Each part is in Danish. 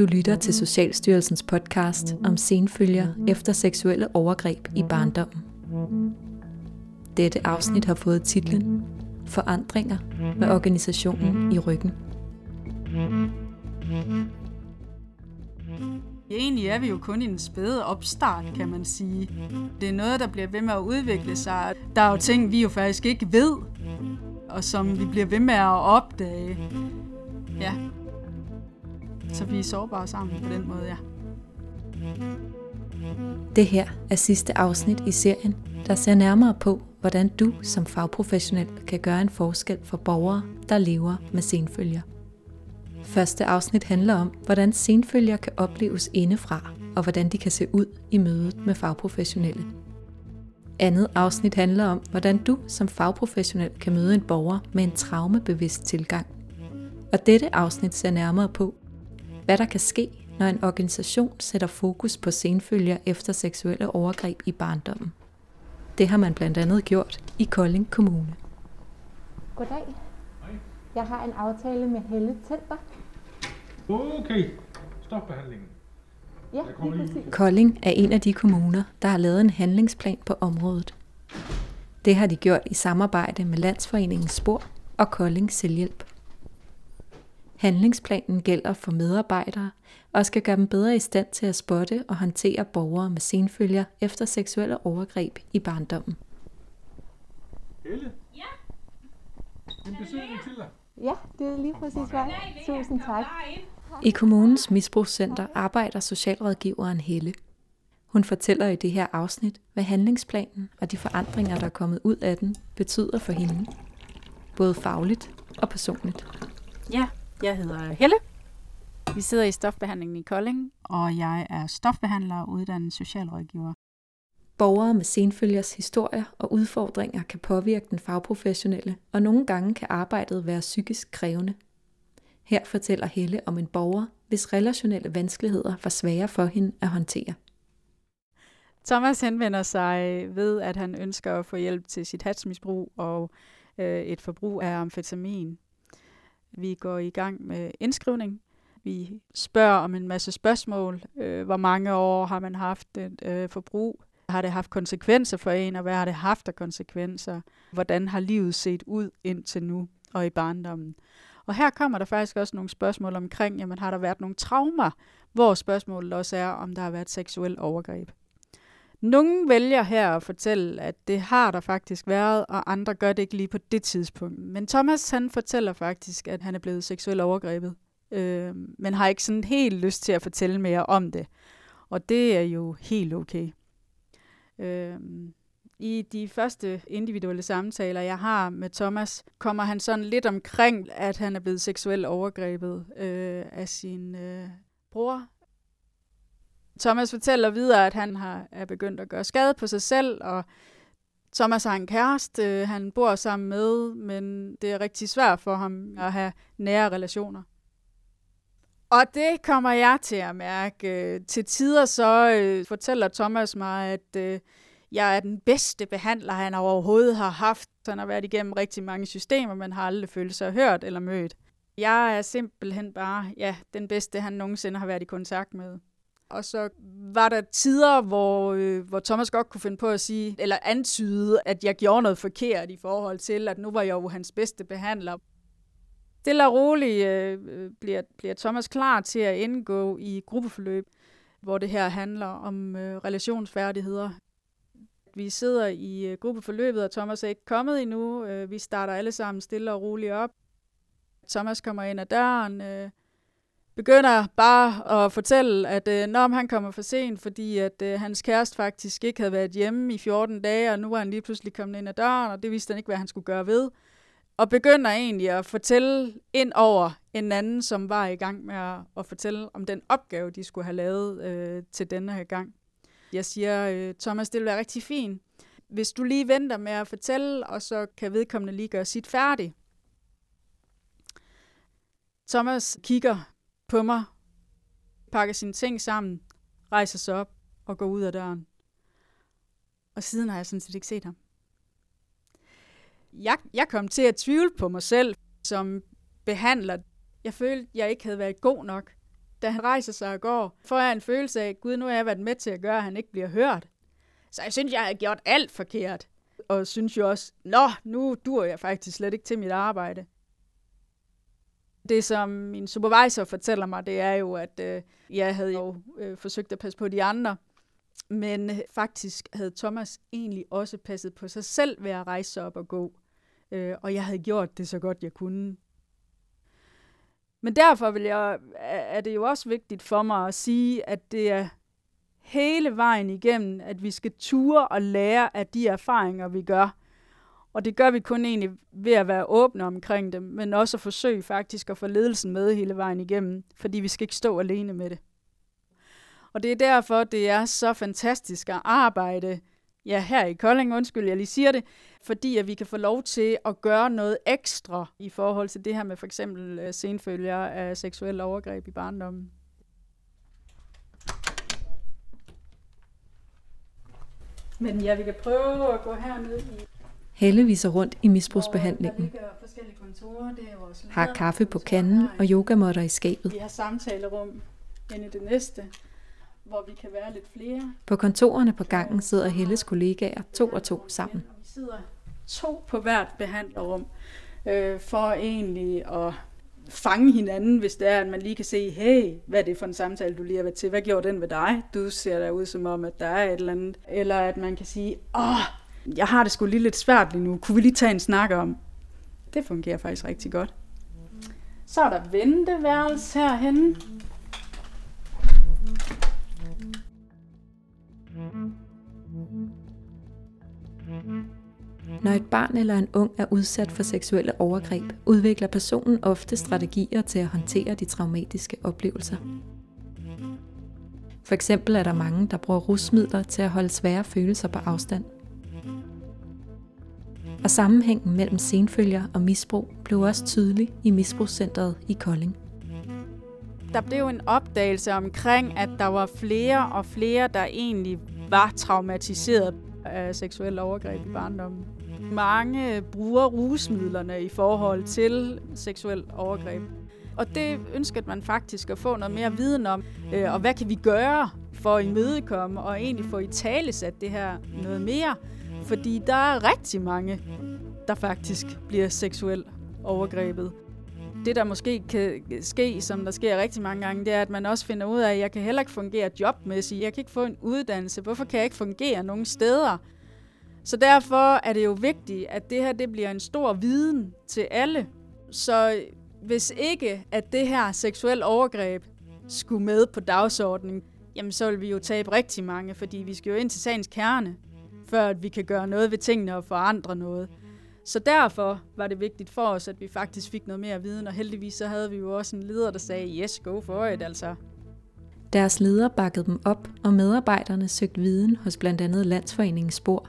Du lytter til Socialstyrelsens podcast om senfølger efter seksuelle overgreb i barndommen. Dette afsnit har fået titlen Forandringer med organisationen i ryggen. Egentlig er vi jo kun i en spæde opstart, kan man sige. Det er noget, der bliver ved med at udvikle sig. Der er jo ting, vi jo faktisk ikke ved, og som vi bliver ved med at opdage. Ja. Så vi er sårbare sammen på den måde, ja. Det her er sidste afsnit i serien, der ser nærmere på, hvordan du som fagprofessionel kan gøre en forskel for borgere, der lever med senfølger. Første afsnit handler om, hvordan senfølger kan opleves indefra, og hvordan de kan se ud i mødet med fagprofessionelle. Andet afsnit handler om, hvordan du som fagprofessionel kan møde en borger med en traumebevidst tilgang. Og dette afsnit ser nærmere på, hvad der kan ske, når en organisation sætter fokus på senfølger efter seksuelle overgreb i barndommen. Det har man blandt andet gjort i Kolding Kommune. Goddag. Jeg har en aftale med Helle Telter. Okay, stop behandlingen. Ja. Kolding er en af de kommuner, der har lavet en handlingsplan på området. Det har de gjort i samarbejde med Landsforeningen Spor og Kolding Selvhjælp. Handlingsplanen gælder for medarbejdere og skal gøre dem bedre i stand til at spotte og håndtere borgere med senfølger efter seksuelle overgreb i barndommen. Helle? Ja? En besøgning til dig. Ja, det er lige præcis vej. Tusind tak. I kommunens misbrugscenter arbejder socialrådgiveren Helle. Hun fortæller i det her afsnit, hvad handlingsplanen og de forandringer, der er kommet ud af den, betyder for hende. Både fagligt og personligt. Ja, jeg hedder Helle. Vi sidder i stofbehandlingen i Kolding, og jeg er stofbehandler og uddannet socialrådgiver. Borgere med senfølgers historier og udfordringer kan påvirke den fagprofessionelle, og nogle gange kan arbejdet være psykisk krævende. Her fortæller Helle om en borger, hvis relationelle vanskeligheder var svære for hende at håndtere. Thomas henvender sig ved, at han ønsker at få hjælp til sit hatsmisbrug og øh, et forbrug af amfetamin. Vi går i gang med indskrivning. Vi spørger om en masse spørgsmål. Øh, hvor mange år har man haft et øh, forbrug? Har det haft konsekvenser for en, og hvad har det haft af konsekvenser? Hvordan har livet set ud indtil nu og i barndommen? Og her kommer der faktisk også nogle spørgsmål omkring, jamen har der været nogle traumer, hvor spørgsmålet også er, om der har været seksuel overgreb. Nogle vælger her at fortælle, at det har der faktisk været, og andre gør det ikke lige på det tidspunkt. Men Thomas han fortæller faktisk, at han er blevet seksuelt overgrebet, øh, men har ikke sådan helt lyst til at fortælle mere om det. Og det er jo helt okay. Øh, I de første individuelle samtaler, jeg har med Thomas, kommer han sådan lidt omkring, at han er blevet seksuelt overgrebet øh, af sin øh, bror, Thomas fortæller videre, at han har, er begyndt at gøre skade på sig selv, og Thomas har en kæreste, øh, han bor sammen med, men det er rigtig svært for ham at have nære relationer. Og det kommer jeg til at mærke. Til tider så øh, fortæller Thomas mig, at øh, jeg er den bedste behandler, han overhovedet har haft. Han har været igennem rigtig mange systemer, men har aldrig følt sig hørt eller mødt. Jeg er simpelthen bare ja, den bedste, han nogensinde har været i kontakt med. Og så var der tider, hvor, øh, hvor Thomas godt kunne finde på at sige, eller antyde, at jeg gjorde noget forkert i forhold til, at nu var jeg jo hans bedste behandler. Stille og roligt øh, bliver, bliver Thomas klar til at indgå i gruppeforløb, hvor det her handler om øh, relationsfærdigheder. Vi sidder i øh, gruppeforløbet, og Thomas er ikke kommet endnu. Øh, vi starter alle sammen stille og roligt op. Thomas kommer ind ad døren, øh, begynder bare at fortælle, at øh, når han kommer for sent, fordi at øh, hans kæreste faktisk ikke havde været hjemme i 14 dage, og nu er han lige pludselig kommet ind ad døren, og det vidste han ikke, hvad han skulle gøre ved. Og begynder egentlig at fortælle ind over en anden, som var i gang med at, at fortælle om den opgave, de skulle have lavet øh, til denne her gang. Jeg siger, øh, Thomas, det vil være rigtig fint, hvis du lige venter med at fortælle, og så kan vedkommende lige gøre sit færdigt. Thomas kigger på mig, pakker sine ting sammen, rejser sig op og går ud af døren. Og siden har jeg sådan set ikke set ham. Jeg, jeg kom til at tvivle på mig selv som behandler. Jeg følte, jeg ikke havde været god nok. da han rejser sig og går, får jeg en følelse af, gud, nu har jeg været med til at gøre, at han ikke bliver hørt. Så jeg synes, jeg har gjort alt forkert. Og synes jo også, nå, nu dur jeg faktisk slet ikke til mit arbejde. Det, som min supervisor fortæller mig, det er jo, at øh, jeg havde jo øh, forsøgt at passe på de andre, men øh, faktisk havde Thomas egentlig også passet på sig selv ved at rejse sig op og gå. Øh, og jeg havde gjort det så godt, jeg kunne. Men derfor vil jeg, er det jo også vigtigt for mig at sige, at det er hele vejen igennem, at vi skal ture og lære af de erfaringer, vi gør. Og det gør vi kun egentlig ved at være åbne omkring det, men også at forsøge faktisk at få ledelsen med hele vejen igennem, fordi vi skal ikke stå alene med det. Og det er derfor, det er så fantastisk at arbejde ja, her i Kolding, undskyld, jeg lige siger det, fordi at vi kan få lov til at gøre noget ekstra i forhold til det her med for eksempel øh, senfølger af seksuelle overgreb i barndommen. Men ja, vi kan prøve at gå herned i... Helle viser rundt i misbrugsbehandlingen. kontorer. Det er vores har kaffe på kanden og yogamotter i skabet. Vi har samtalerum inde i det næste hvor vi kan være lidt flere. På kontorerne på gangen sidder Helles kollegaer to og to sammen. Vi sidder to på hvert behandlerrum, øh, for egentlig at fange hinanden, hvis det er, at man lige kan se, hey, hvad er det for en samtale, du lige har været til? Hvad gjorde den ved dig? Du ser der ud som om, at der er et eller andet. Eller at man kan sige, åh, jeg har det sgu lige lidt svært lige nu. Kunne vi lige tage en snak om? Det fungerer faktisk rigtig godt. Så er der venteværelse herhenne. Når et barn eller en ung er udsat for seksuelle overgreb, udvikler personen ofte strategier til at håndtere de traumatiske oplevelser. For eksempel er der mange, der bruger rusmidler til at holde svære følelser på afstand. Og sammenhængen mellem senfølger og misbrug blev også tydelig i misbrugscentret i Kolding. Der blev en opdagelse omkring, at der var flere og flere, der egentlig var traumatiseret af seksuelle overgreb i barndommen. Mange bruger rusmidlerne i forhold til seksuel overgreb. Og det ønskede man faktisk at få noget mere viden om. Øh, og hvad kan vi gøre for at imødekomme og egentlig få i tale sat det her noget mere? Fordi der er rigtig mange, der faktisk bliver seksuelt overgrebet det, der måske kan ske, som der sker rigtig mange gange, det er, at man også finder ud af, at jeg kan heller ikke fungere jobmæssigt. Jeg kan ikke få en uddannelse. Hvorfor kan jeg ikke fungere nogen steder? Så derfor er det jo vigtigt, at det her det bliver en stor viden til alle. Så hvis ikke, at det her seksuel overgreb skulle med på dagsordenen, jamen så vil vi jo tabe rigtig mange, fordi vi skal jo ind til sagens kerne, før at vi kan gøre noget ved tingene og forandre noget. Så derfor var det vigtigt for os, at vi faktisk fik noget mere viden, og heldigvis så havde vi jo også en leder, der sagde, yes, go for it, altså. Deres leder bakkede dem op, og medarbejderne søgte viden hos blandt andet Landsforeningen Spor,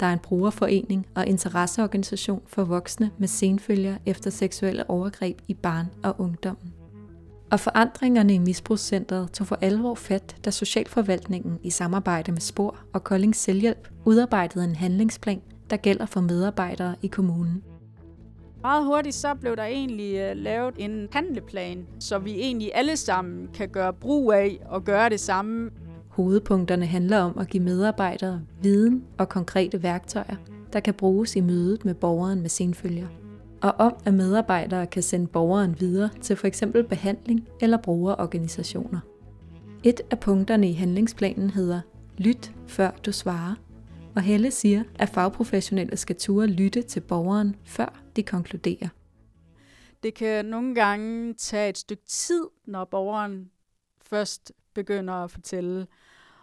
der er en brugerforening og interesseorganisation for voksne med senfølger efter seksuelle overgreb i barn og ungdommen. Og forandringerne i misbrugscentret tog for alvor fat, da Socialforvaltningen i samarbejde med Spor og Kolding Selvhjælp udarbejdede en handlingsplan der gælder for medarbejdere i kommunen. Meget hurtigt så blev der egentlig uh, lavet en handleplan, så vi egentlig alle sammen kan gøre brug af og gøre det samme. Hovedpunkterne handler om at give medarbejdere viden og konkrete værktøjer, der kan bruges i mødet med borgeren med senfølger. Og om at medarbejdere kan sende borgeren videre til f.eks. behandling eller brugerorganisationer. Et af punkterne i handlingsplanen hedder Lyt før du svarer. Og Helle siger, at fagprofessionelle skal ture lytte til borgeren, før de konkluderer. Det kan nogle gange tage et stykke tid, når borgeren først begynder at fortælle.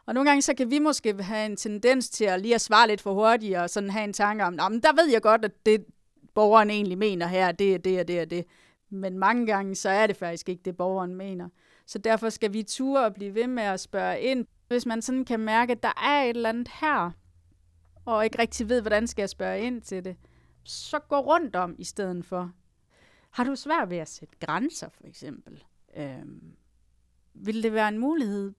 Og nogle gange så kan vi måske have en tendens til at lige at svare lidt for hurtigt, og sådan have en tanke om, men der ved jeg godt, at det borgeren egentlig mener her, det er det og det og det. Men mange gange så er det faktisk ikke det, borgeren mener. Så derfor skal vi ture og blive ved med at spørge ind. Hvis man sådan kan mærke, at der er et eller andet her, og ikke rigtig ved, hvordan skal jeg spørge ind til det, så gå rundt om i stedet for. Har du svært ved at sætte grænser, for eksempel? Øhm, vil det være en mulighed?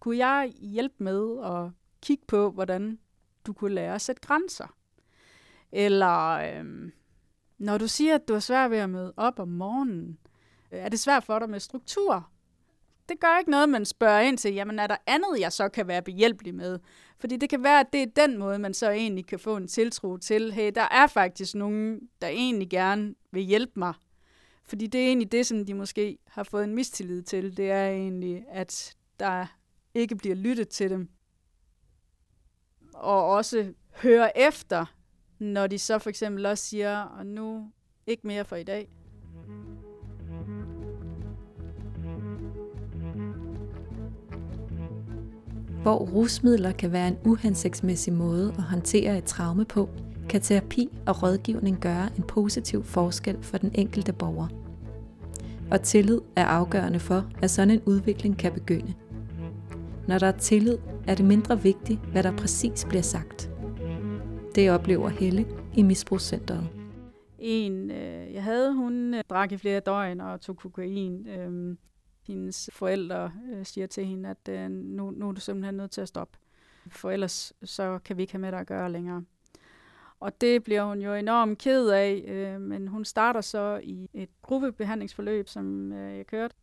Kunne jeg hjælpe med at kigge på, hvordan du kunne lære at sætte grænser? Eller øhm, når du siger, at du er svært ved at møde op om morgenen, øh, er det svært for dig med struktur? det gør ikke noget, man spørger ind til, jamen er der andet, jeg så kan være behjælpelig med? Fordi det kan være, at det er den måde, man så egentlig kan få en tiltro til, hey, der er faktisk nogen, der egentlig gerne vil hjælpe mig. Fordi det er egentlig det, som de måske har fået en mistillid til. Det er egentlig, at der ikke bliver lyttet til dem. Og også høre efter, når de så for eksempel også siger, og nu ikke mere for i dag. Hvor rusmidler kan være en uhensigtsmæssig måde at håndtere et traume på, kan terapi og rådgivning gøre en positiv forskel for den enkelte borger. Og tillid er afgørende for, at sådan en udvikling kan begynde. Når der er tillid, er det mindre vigtigt, hvad der præcis bliver sagt. Det oplever Helle i misbrugscenteret. En, øh, jeg havde, hun øh, drak i flere døgn og tog kokain. Øh, hendes forældre øh, siger til hende, at øh, nu, nu er du simpelthen nødt til at stoppe. For ellers så kan vi ikke have med dig at gøre længere. Og det bliver hun jo enormt ked af, øh, men hun starter så i et gruppebehandlingsforløb, som øh, jeg kørte.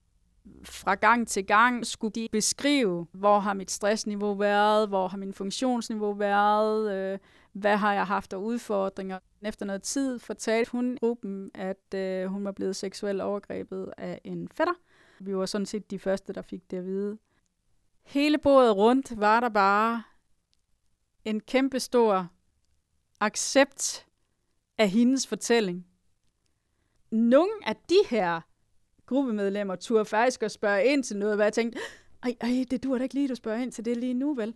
Fra gang til gang skulle de beskrive, hvor har mit stressniveau været, hvor har min funktionsniveau været, øh, hvad har jeg haft af udfordringer. Efter noget tid fortalte hun gruppen, at øh, hun var blevet seksuelt overgrebet af en fætter. Vi var sådan set de første, der fik det at vide. Hele bordet rundt var der bare en kæmpe stor accept af hendes fortælling. Nogle af de her gruppemedlemmer turde faktisk at spørge ind til noget, hvad jeg tænkte, ej, ej, det dur da ikke lige, du spørger ind til det lige nu, vel?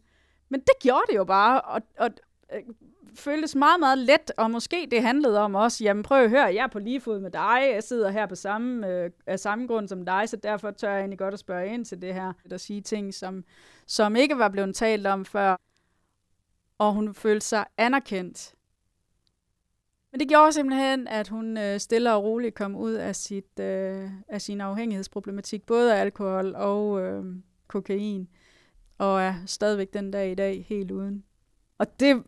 Men det gjorde det jo bare, og, og øh, føltes meget, meget let, og måske det handlede om også, jamen prøv at høre, jeg er på lige fod med dig, jeg sidder her på samme, øh, af samme grund som dig, så derfor tør jeg egentlig godt at spørge ind til det her, at sige ting, som, som ikke var blevet talt om før, og hun følte sig anerkendt. Men det gjorde simpelthen, at hun øh, stille og roligt kom ud af, sit, øh, af sin afhængighedsproblematik, både af alkohol og øh, kokain, og er stadigvæk den dag i dag helt uden. Og det,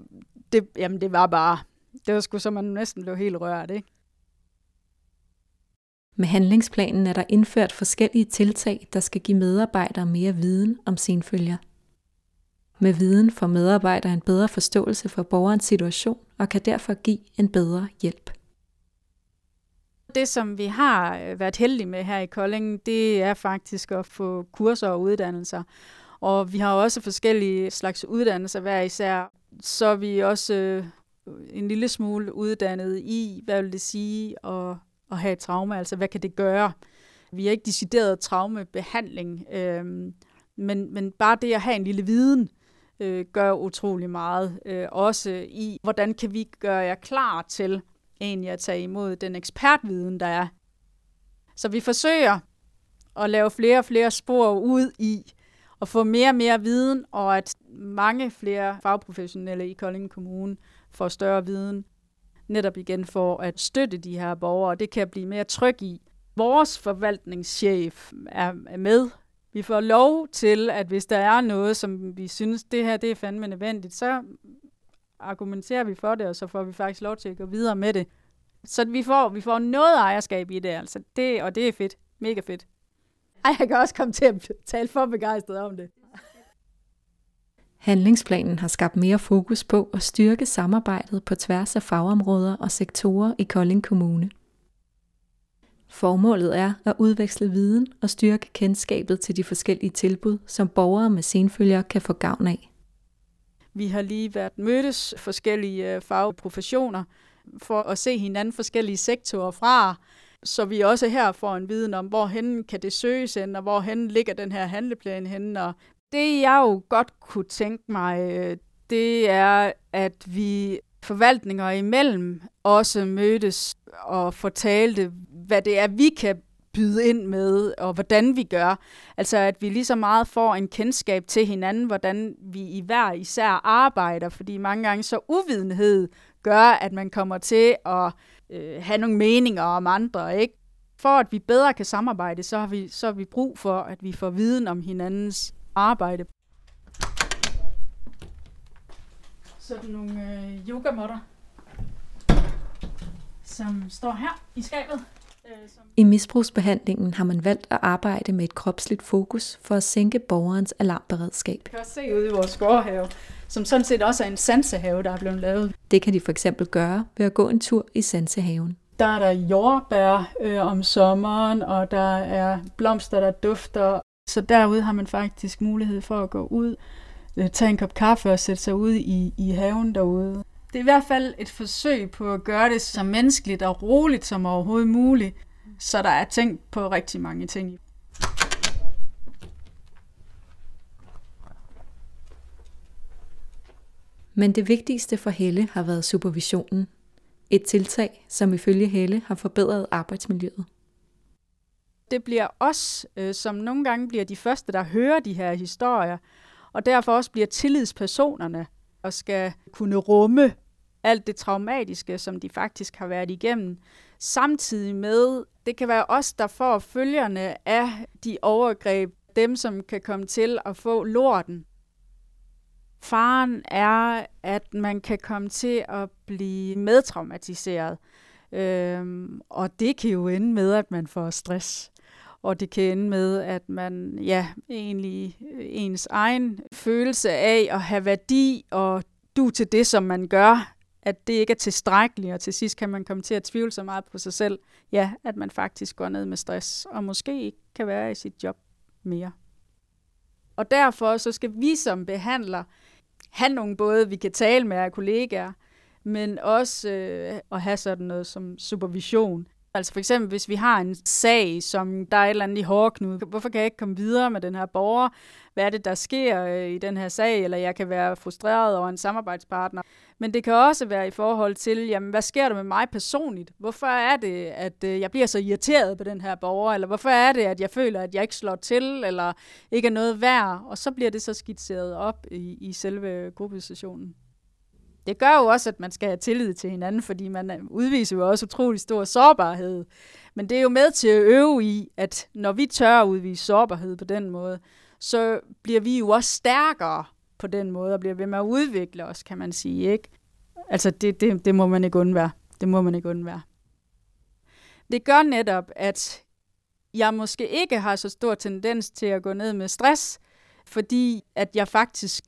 det, jamen det var bare, det var sgu så, man næsten blev helt rørt, ikke? Med handlingsplanen er der indført forskellige tiltag, der skal give medarbejdere mere viden om senfølger. Med viden får medarbejdere en bedre forståelse for borgerens situation og kan derfor give en bedre hjælp. Det, som vi har øh, været heldige med her i Kolding, det er faktisk at få kurser og uddannelser. Og vi har også forskellige slags uddannelser hver især. Så er vi også øh, en lille smule uddannet i, hvad vil det sige at, at have et traume, altså hvad kan det gøre? Vi er ikke decideret traumebehandling, øh, men, men bare det at have en lille viden, øh, gør utrolig meget. Øh, også i, hvordan kan vi gøre jer klar til egentlig at tage imod den ekspertviden, der er. Så vi forsøger at lave flere og flere spor ud i at få mere og mere viden, og at mange flere fagprofessionelle i Kolding Kommune får større viden, netop igen for at støtte de her borgere, og det kan blive mere tryg i. Vores forvaltningschef er med vi får lov til, at hvis der er noget, som vi synes, det her det er fandme nødvendigt, så argumenterer vi for det, og så får vi faktisk lov til at gå videre med det. Så vi får, vi får noget ejerskab i det, altså. Det, og det er fedt. Mega fedt. Ej, jeg kan også komme til at tale for begejstret om det. Handlingsplanen har skabt mere fokus på at styrke samarbejdet på tværs af fagområder og sektorer i Kolding Kommune. Formålet er at udveksle viden og styrke kendskabet til de forskellige tilbud, som borgere med senfølger kan få gavn af. Vi har lige været mødtes forskellige øh, fagprofessioner for at se hinanden forskellige sektorer fra, så vi også her får en viden om, hvorhen kan det søges hen, og hvorhen ligger den her handleplan henne. Og det jeg jo godt kunne tænke mig, øh, det er, at vi forvaltninger imellem også mødtes og fortalte, hvad det er, vi kan byde ind med, og hvordan vi gør. Altså, at vi lige så meget får en kendskab til hinanden, hvordan vi i hver især arbejder, fordi mange gange så uvidenhed gør, at man kommer til at øh, have nogle meninger om andre, ikke? For at vi bedre kan samarbejde, så har vi, så har vi brug for, at vi får viden om hinandens arbejde. Sådan nogle øh, yogamotter, som står her i skabet. I misbrugsbehandlingen har man valgt at arbejde med et kropsligt fokus for at sænke borgerens alarmberedskab. Jeg kan også se ude i vores gårdhave, som sådan set også er en sansehave, der er blevet lavet. Det kan de for eksempel gøre ved at gå en tur i sansehaven. Der er der jordbær øh, om sommeren, og der er blomster, der dufter. Så derude har man faktisk mulighed for at gå ud, øh, tage en kop kaffe og sætte sig ud i, i haven derude. Det er i hvert fald et forsøg på at gøre det så menneskeligt og roligt som overhovedet muligt, så der er tænkt på rigtig mange ting. Men det vigtigste for Helle har været supervisionen. Et tiltag, som ifølge Helle har forbedret arbejdsmiljøet. Det bliver os, øh, som nogle gange bliver de første, der hører de her historier, og derfor også bliver tillidspersonerne og skal kunne rumme alt det traumatiske, som de faktisk har været igennem. Samtidig med, det kan være os, der får følgerne af de overgreb, dem som kan komme til at få lorten. Faren er, at man kan komme til at blive medtraumatiseret. Øhm, og det kan jo ende med, at man får stress. Og det kan ende med, at man, ja, egentlig øh, ens egen følelse af at have værdi og du til det, som man gør, at det ikke er tilstrækkeligt, og til sidst kan man komme til at tvivle så meget på sig selv, ja, at man faktisk går ned med stress, og måske ikke kan være i sit job mere. Og derfor så skal vi som behandler have nogle både, vi kan tale med af kollegaer, men også øh, at have sådan noget som supervision. Altså for eksempel, hvis vi har en sag, som der er et eller andet i hårdknude, hvorfor kan jeg ikke komme videre med den her borger? Hvad er det, der sker øh, i den her sag? Eller jeg kan være frustreret over en samarbejdspartner. Men det kan også være i forhold til, jamen, hvad sker der med mig personligt? Hvorfor er det, at øh, jeg bliver så irriteret på den her borger? Eller hvorfor er det, at jeg føler, at jeg ikke slår til, eller ikke er noget værd? Og så bliver det så skitseret op i, i selve gruppesessionen. Det gør jo også, at man skal have tillid til hinanden, fordi man øh, udviser jo også utrolig stor sårbarhed. Men det er jo med til at øve i, at når vi tør at udvise sårbarhed på den måde, så bliver vi jo også stærkere på den måde, og bliver ved med at udvikle os, kan man sige. ikke? Altså, det, det, det må man ikke undvære. Det må man ikke undvære. Det gør netop, at jeg måske ikke har så stor tendens til at gå ned med stress, fordi at jeg faktisk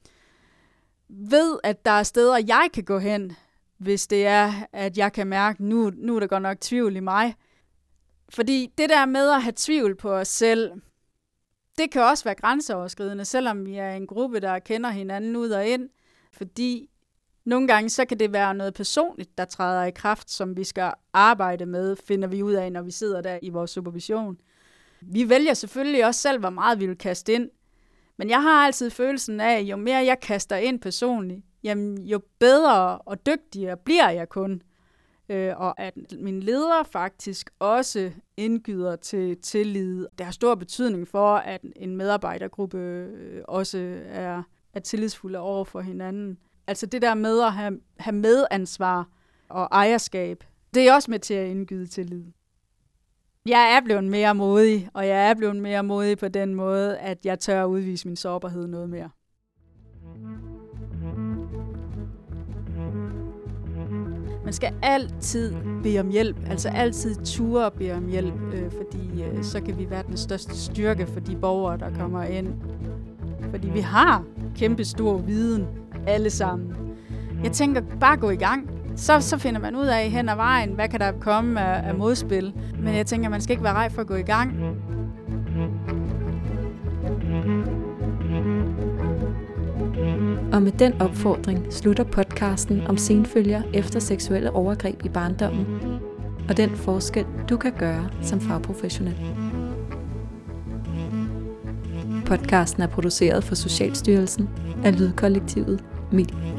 ved, at der er steder, jeg kan gå hen, hvis det er, at jeg kan mærke, nu, nu er der godt nok tvivl i mig. Fordi det der med at have tvivl på os selv, det kan også være grænseoverskridende, selvom vi er en gruppe, der kender hinanden ud og ind. Fordi nogle gange så kan det være noget personligt, der træder i kraft, som vi skal arbejde med, finder vi ud af, når vi sidder der i vores supervision. Vi vælger selvfølgelig også selv, hvor meget vi vil kaste ind. Men jeg har altid følelsen af, at jo mere jeg kaster ind personligt, jamen, jo bedre og dygtigere bliver jeg kun. Øh, og at min leder faktisk også indgyder til tillid. Det har stor betydning for, at en medarbejdergruppe øh, også er, er tillidsfulde over for hinanden. Altså det der med at have, have medansvar og ejerskab, det er også med til at indgyde tillid. Jeg er blevet mere modig, og jeg er blevet mere modig på den måde, at jeg tør at udvise min sårbarhed noget mere. Man skal altid bede om hjælp, altså altid ture og bede om hjælp, øh, fordi øh, så kan vi være den største styrke for de borgere, der kommer ind. Fordi vi har kæmpe stor viden, alle sammen. Jeg tænker, bare gå i gang. Så, så finder man ud af hen ad vejen, hvad kan der komme af, af modspil. Men jeg tænker, man skal ikke være rej for at gå i gang. Og med den opfordring slutter podcasten om senfølger efter seksuelle overgreb i barndommen, og den forskel, du kan gøre som fagprofessionel. Podcasten er produceret for Socialstyrelsen af Lydkollektivet MIL.